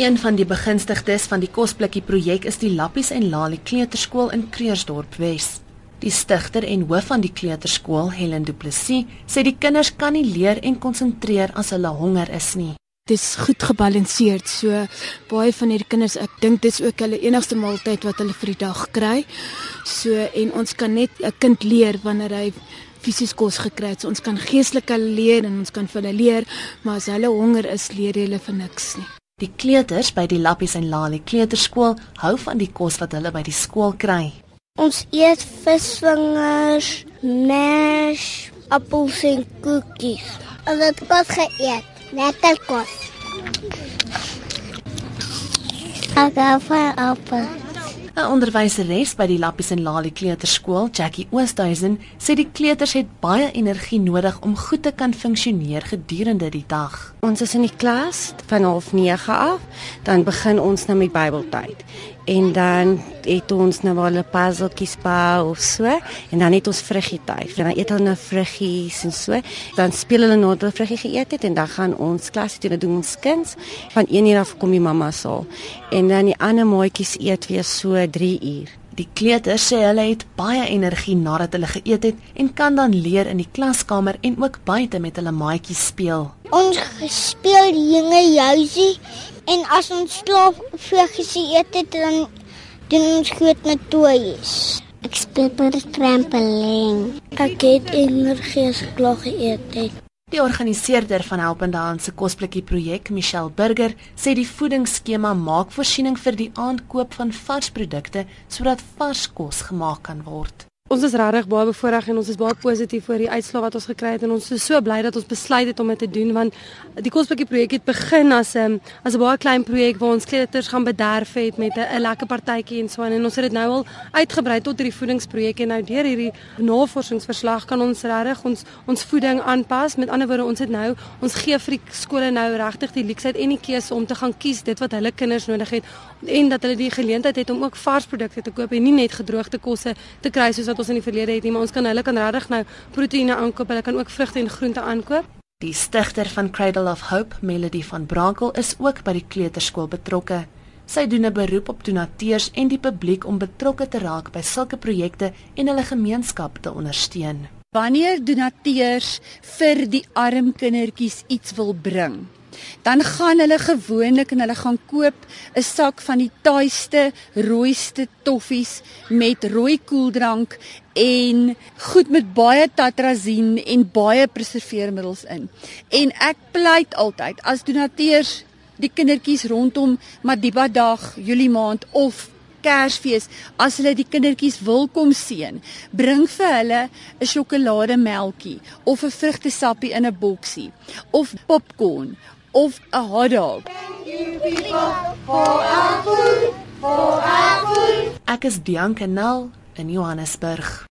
Een van die begunstigdes van die kosblikkie projek is die Lappies en Lali Kleuterskool in Kreursdorp Wes. Die stigter en hoof van die kleuterskool, Helen Du Plessis, sê die kinders kan nie leer en konsentreer as hulle honger is nie. Dis goed gebalanseerd. So baie van hierdie kinders, ek dink dis ook hulle enigste maaltyd wat hulle vir die dag kry. So en ons kan net 'n kind leer wanneer hy fisies kos gekry het. So ons kan geestelik leer en ons kan vir hulle leer, maar as hulle honger is, leer hulle vir niks nie. Die kleuters by die Lappies en Lali Kleuterskool hou van die kos wat hulle by die skool kry. Ons eet visvingers, mash, appels en koekies. Ons het kos geëet, lekker kos. Ek hou van appels. 'n Onderwyseres by die Lappies en Lali Kleuterskool, Jackie Oosthuizen, sê die kleuters het baie energie nodig om goed te kan funksioneer gedurende die dag. Ons is in die klas van 09:30 af, dan begin ons nou met Bybeltyd. En dan het ons nou wel 'n puzzletjies bou of so en dan het ons vruggie tyd. Dan eet hulle nou vruggies en so. Dan speel hulle nadat hulle vruggie geëet het en dan gaan ons klas toe en doen ons kuns. Van 1 uur af kom die mamma saal. En dan die ander maatjies eet weer so 3 uur. Die kleuters sê hulle het baie energie nadat hulle geëet het en kan dan leer in die klaskamer en ook buite met hulle maatjies speel. Ons speel jonge jousie en as ons slaap vruggies eet het dan doen ons groot met toys. Ek speel die trampoline. Ek het energie as ek klaar geëet het. Die organiseerder van Helpende Hand se kosblikkie projek, Michelle Burger, sê die voedingsskema maak voorsiening vir die aankoop van varsprodukte sodat vars kos gemaak kan word. Ons is regtig baie bevoorreg en ons is baie positief oor die uitslae wat ons gekry het en ons is so bly dat ons besluit het om dit te doen want die kosblikkie projek het begin as 'n um, as 'n baie klein projek waar ons kleuters gaan bederf het met 'n lekker partytjie en so aan en ons het dit nou al uitgebrei tot hierdie voedingsprojek en nou deur hierdie navorsingsverslag kan ons regtig ons ons voeding aanpas. Met ander woorde, ons het nou ons gee vir die skole nou regtig die leksheid en die keuse om te gaan kies dit wat hulle kinders nodig het en dat hulle die geleentheid het om ook vars produkte te koop en nie net gedroogde kosse te kry soos wat ons in die verlede het nie, maar ons kan hulle kan regtig nou proteïene aankoop. Hulle kan ook vrugte en groente aankoop. Die stigter van Cradle of Hope, Melody van Brankel, is ook by die kleuterskool betrokke. Sy doen 'n beroep op donateurs en die publiek om betrokke te raak by sulke projekte en hulle gemeenskap te ondersteun. Wanneer donateurs vir die arm kindertjies iets wil bring, dan gaan hulle gewoonlik en hulle gaan koop 'n sak van die taaiste, rooiste toffies met rooi koeldrank en goed met baie tatrazine en baie preserveermiddels in. En ek pleit altyd as donateurs die kindertjies rondom Madiba dag, Julie maand of Kersfees as hulle die kindertjies wil kom sien, bring vir hulle 'n sjokolademelkie of 'n vrugtesappie in 'n boksie of popcorn of 'n hotdog. Ek is Bianca Nel in Johannesburg.